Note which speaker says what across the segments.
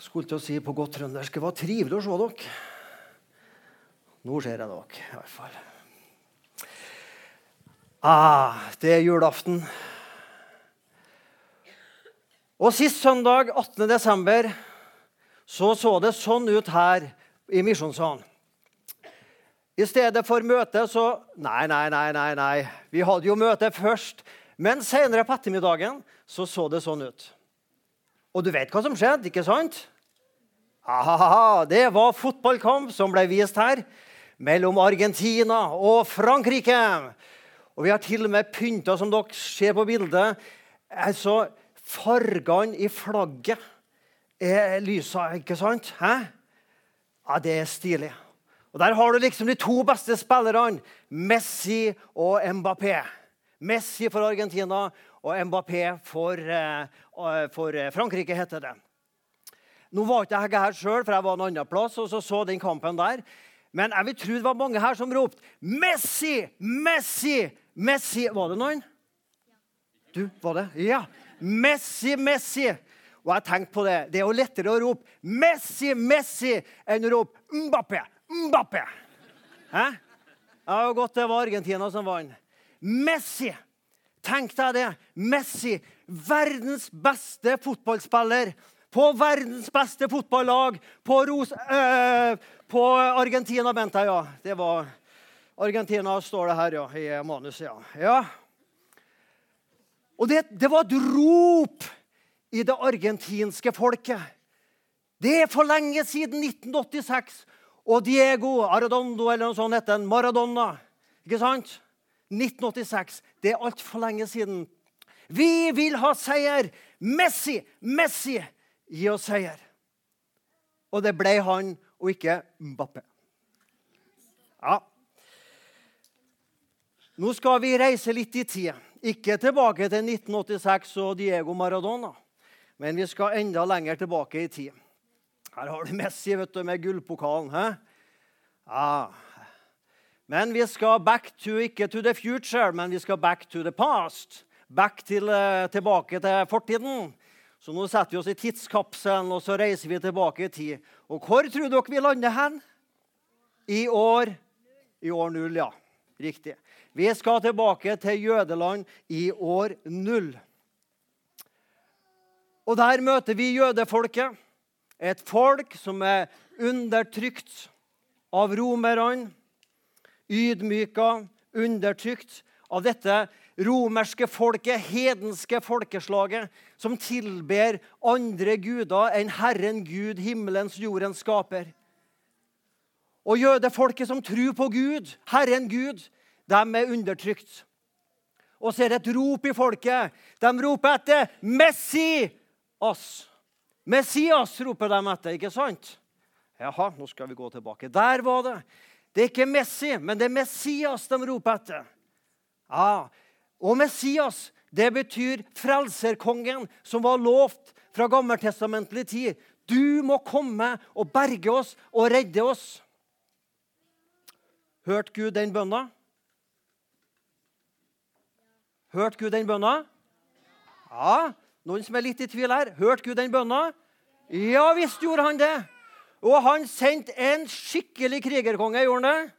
Speaker 1: Skulle til å si på godt trøndersk det var trivelig å se dere. Nå ser jeg dere, i hvert fall. Ah, det er julaften. Og Sist søndag, 18. desember, så så det sånn ut her i Misjonssalen. I stedet for møte så Nei, nei, nei, nei. nei. Vi hadde jo møte først. Men senere på ettermiddagen så så det sånn ut. Og du vet hva som skjedde, ikke sant? Aha, det var fotballkamp som ble vist her mellom Argentina og Frankrike. Og vi har til og med pynta, som dere ser på bildet. Altså, Fargene i flagget er lysa, ikke sant? Hæ? Ja, det er stilig. Og Der har du liksom de to beste spillerne, Messi og Mbappé. Messi for Argentina og Mbappé for, uh, for Frankrike, heter det. Nå var ikke jeg her sjøl, for jeg var en annen plass og så, så den kampen der. Men jeg vil tro det var mange her som ropte 'Messi! Messi! Messi!' Var det noen? Du, var det? Ja. Messi, Messi! Og jeg tenkte på det. Det er jo lettere å rope 'Messi, Messi' enn å rope 'Mbappé, Mbappé'. Hæ? Det var godt det var Argentina som vant. Messi! Tenk deg det. Messi, verdens beste fotballspiller på verdens beste fotballag. På, Ros øh, på Argentina, mente jeg, ja. Det var Argentina står det her, ja, i manuset. Ja. ja. Og det, det, var et rop i det argentinske folket. Det er for lenge siden 1986. Og Diego Arredondo, eller noe sånt heter Maradona. Ikke sant? 1986. Det er altfor lenge siden. Vi vil ha seier! Messi! Messi! Gi oss seier. Og det ble han og ikke Mbappé. Ja. Nå skal vi reise litt i tid. Ikke tilbake til 1986 og Diego Maradona, men vi skal enda lenger tilbake i tid. Her har du Messi vet du, med gullpokalen. He? Ja. Men vi skal back to, ikke to the future, men vi skal back to the past. Back til, eh, tilbake til fortiden. Så nå setter vi oss i tidskapselen og så reiser vi tilbake i tid. Og hvor tror dere vi lander hen? I år I år null, ja. Riktig. Vi skal tilbake til jødeland i år null. Og der møter vi jødefolket. Et folk som er undertrykt av romerne. Ydmyka, undertrykt av dette romerske folket, hedenske folkeslaget, som tilber andre guder enn Herren Gud, himmelens, jordens skaper. Og jødefolket som tror på Gud, Herren Gud, de er undertrykt. Og så er det et rop i folket. De roper etter Messias. Messias roper de etter, ikke sant? Jaha, nå skal vi gå tilbake. Der var det. Det er ikke Messi, men det er Messias de roper etter. Ja, og Messias det betyr frelserkongen som var lovt fra gammeltestamentlig tid. Du må komme og berge oss og redde oss. Hørte Gud den bønna? Hørte Gud den bønna? Ja. Noen som er litt i tvil her? Hørte Gud den bønna? Ja visst gjorde han det. Og han sendte en skikkelig krigerkonge, gjorde han det?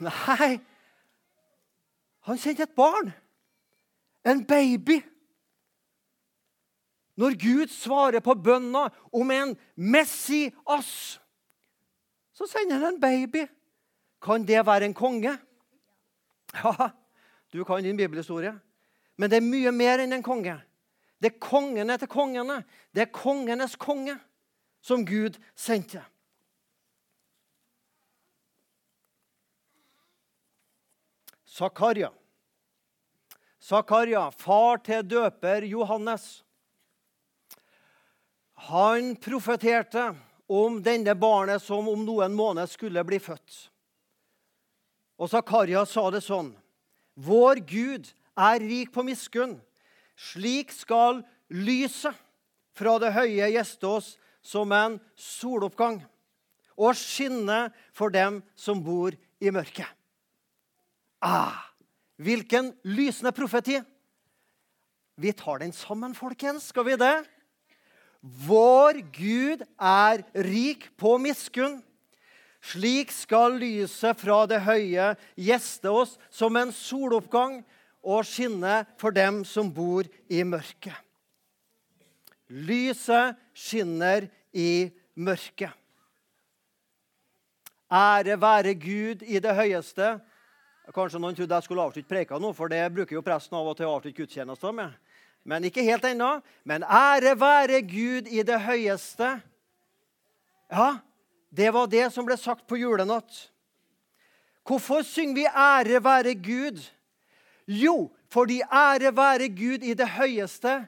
Speaker 1: Nei, han sendte et barn. En baby. Når Gud svarer på bønna om en Messias, så sender han en baby. Kan det være en konge? Ja, du kan din bibelhistorie. Men det er mye mer enn en konge. Det er kongene til kongene. Det er kongenes konge som Gud sendte. Zakaria. Zakaria, far til døper Johannes. Han profeterte om denne barnet som om noen måneder skulle bli født. Og Zakaria sa det sånn.: Vår Gud er rik på miskunn. Slik skal lyset fra det høye gjeste oss som en soloppgang og skinne for dem som bor i mørket. Ah, hvilken lysende profeti! Vi tar den sammen, folkens. Skal vi det? Vår Gud er rik på miskunn. Slik skal lyset fra det høye gjeste oss som en soloppgang og skinne for dem som bor i mørket. Lyset skinner i mørket. Ære være Gud i det høyeste. Kanskje noen trodde jeg skulle avslutte preika nå, for det bruker jo presten av og til å avslutte gudstjenester med. Men ikke helt ennå. Men ære være Gud i det høyeste. Ja, det var det som ble sagt på julenatt. Hvorfor synger vi 'ære være Gud'? Jo, fordi 'ære være Gud i det høyeste'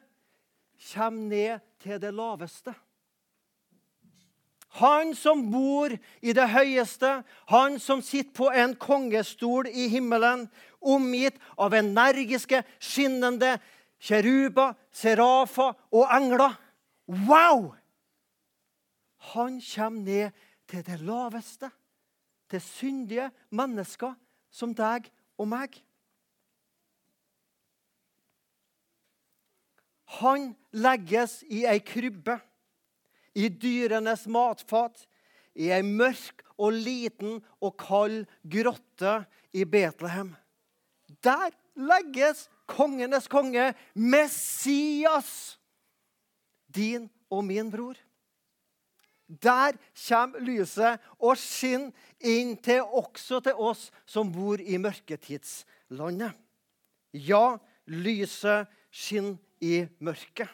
Speaker 1: kommer ned til det laveste. Han som bor i det høyeste, han som sitter på en kongestol i himmelen, omgitt av energiske, skinnende kjeruber, serafer og engler. Wow! Han kommer ned til det laveste, til syndige mennesker som deg og meg. Han legges i ei krybbe, i dyrenes matfat, i ei mørk og liten og kald grotte i Betlehem. Der legges kongenes konge, Messias, din og min bror. Der kommer lyset og skinner inn til også til oss som bor i mørketidslandet. Ja, lyset skinner i mørket.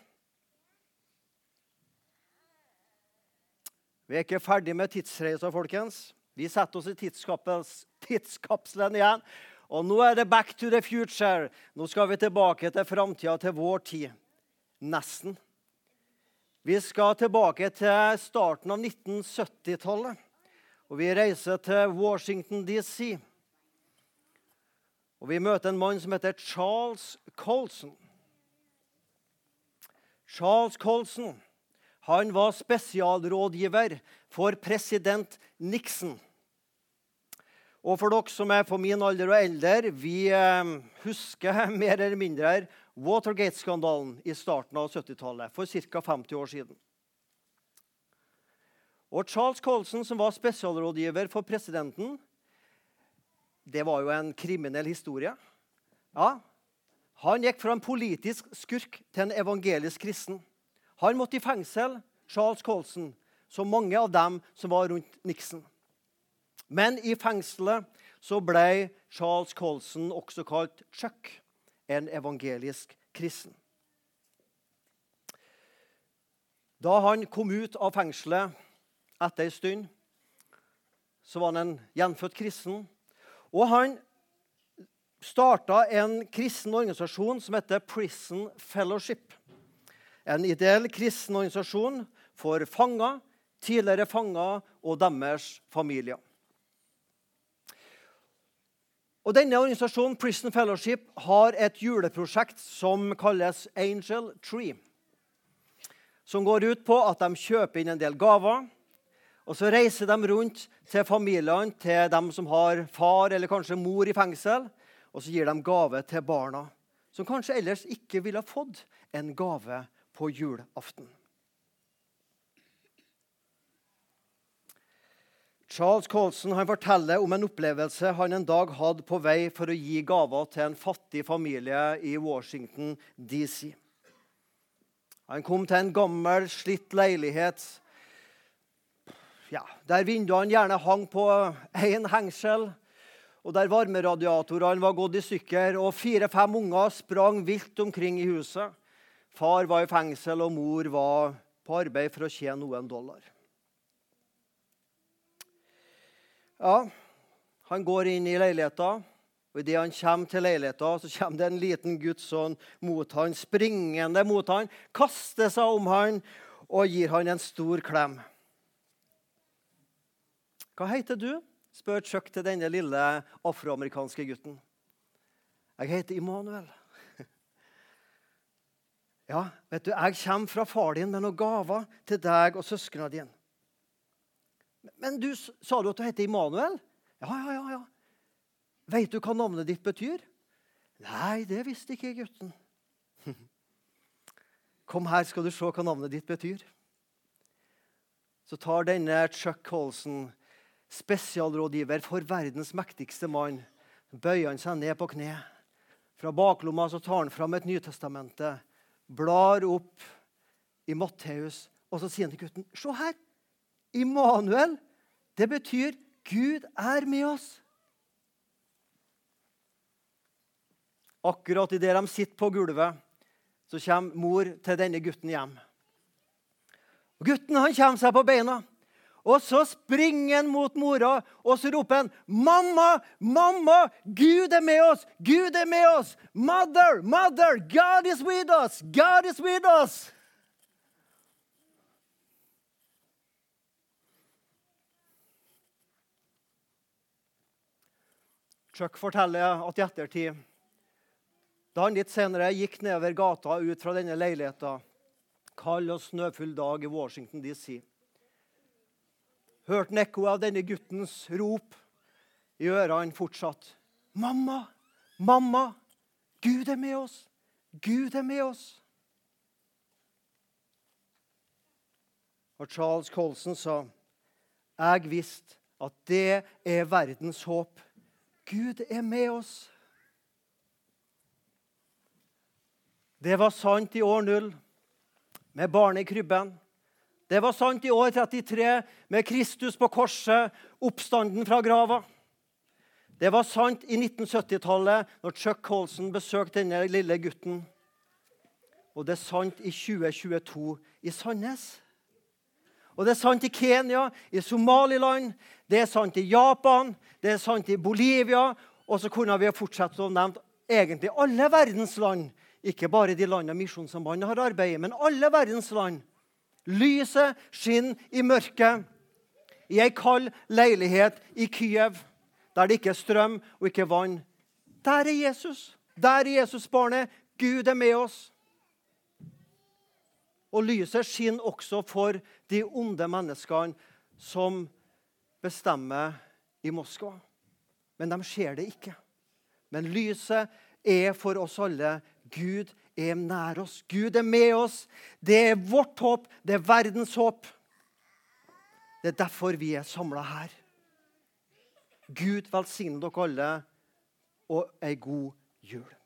Speaker 1: Vi er ikke ferdig med tidsreisa, folkens. Vi setter oss i tidskapselen igjen. Og nå er det back to the future. Nå skal vi tilbake til framtida, til vår tid. Nesten. Vi skal tilbake til starten av 1970-tallet. Og vi reiser til Washington DC. Og vi møter en mann som heter Charles Colson. Charles Colson han var spesialrådgiver for president Nixon. Og for dere som er på min alder og eldre, vi eh, husker mer eller mindre Watergate-skandalen i starten av 70-tallet, for ca. 50 år siden. Og Charles Colson, som var spesialrådgiver for presidenten, det var jo en kriminell historie. Ja, Han gikk fra en politisk skurk til en evangelisk kristen. Han måtte i fengsel, Charles Colson, som mange av dem som var rundt Nixon. Men i fengselet så ble Charles Colson også kalt Chuck en evangelisk kristen. Da han kom ut av fengselet etter en stund, så var han en gjenfødt kristen. Og han starta en kristen organisasjon som heter Prison Fellowship. En ideell kristen organisasjon for fanger, tidligere fanger og deres familier. Og Denne organisasjonen Prison Fellowship har et juleprosjekt som kalles Angel Tree. Som går ut på at de kjøper inn en del gaver. Og Så reiser de rundt til familiene til dem som har far eller kanskje mor i fengsel. Og så gir de gave til barna, som kanskje ellers ikke ville fått en gave på julaften. Charles Colson forteller om en opplevelse han en dag hadde på vei for å gi gaver til en fattig familie i Washington DC. Han kom til en gammel, slitt leilighet ja, der vinduene gjerne hang på én hengsel, og der varmeradiatorene var gått i stykker, og fire-fem unger sprang vilt omkring i huset. Far var i fengsel, og mor var på arbeid for å tjene noen dollar. Ja, Han går inn i leiligheten, og idet han kommer til leiligheten, så kommer det en liten gutt sånn mot han, springende mot han, kaster seg om han og gir han en stor klem. Hva heter du? spør Chuck til denne lille afroamerikanske gutten. Jeg heter Immanuel. Ja, vet du, jeg kommer fra far din med noen gaver til deg og søsknene dine. Men du, sa du at du heter Immanuel? Ja, ja, ja. ja. Veit du hva navnet ditt betyr? Nei, det visste ikke gutten. Kom her, skal du se hva navnet ditt betyr. Så tar denne Chuck Colson, spesialrådgiver for verdens mektigste mann, bøyer han seg ned på kne. Fra baklomma så tar han fram et Nytestamente, blar opp i Matteus, og så sier han til gutten Se her! Immanuel. Det betyr Gud er med oss. Akkurat idet de sitter på gulvet, så kommer mor til denne gutten hjem. Og gutten han kommer seg på beina. Og så springer han mot mora og så roper han, 'Mamma, mamma, Gud er med oss! Gud er med oss! Mother, mother, God is with us! God is with us!' Chuck forteller at i ettertid, da han litt senere gikk nedover gata ut fra denne leiligheten, kald og snøfull dag i Washington DC hørte han ekkoet av denne guttens rop i ørene fortsatt. 'Mamma, mamma, Gud er med oss! Gud er med oss!' Og Charles Colson sa, 'Jeg visste at det er verdens håp. Gud er med oss.' Det var sant i år null, med barnet i krybben. Det var sant i år 33 med Kristus på korset, oppstanden fra grava. Det var sant i 1970-tallet, når Chuck Colson besøkte denne lille gutten. Og det er sant i 2022 i Sandnes. Og det er sant i Kenya, i Somaliland, det er sant i Japan, det er sant i Bolivia. Og så kunne vi ha fortsatt å nevne egentlig alle verdens land. Ikke bare de landene Misjonssambandet har arbeidet men alle verdens land. Lyset skinner i mørket. I ei kald leilighet i Kyiv, der det ikke er strøm og ikke vann. Der er Jesus. Der er Jesusbarnet. Gud er med oss. Og lyset skinner også for de onde menneskene som bestemmer i Moskva. Men de ser det ikke. Men lyset er for oss alle. Gud er nær oss. Gud er med oss. Det er vårt håp. Det er verdens håp. Det er derfor vi er samla her. Gud velsigne dere alle, og ei god jul.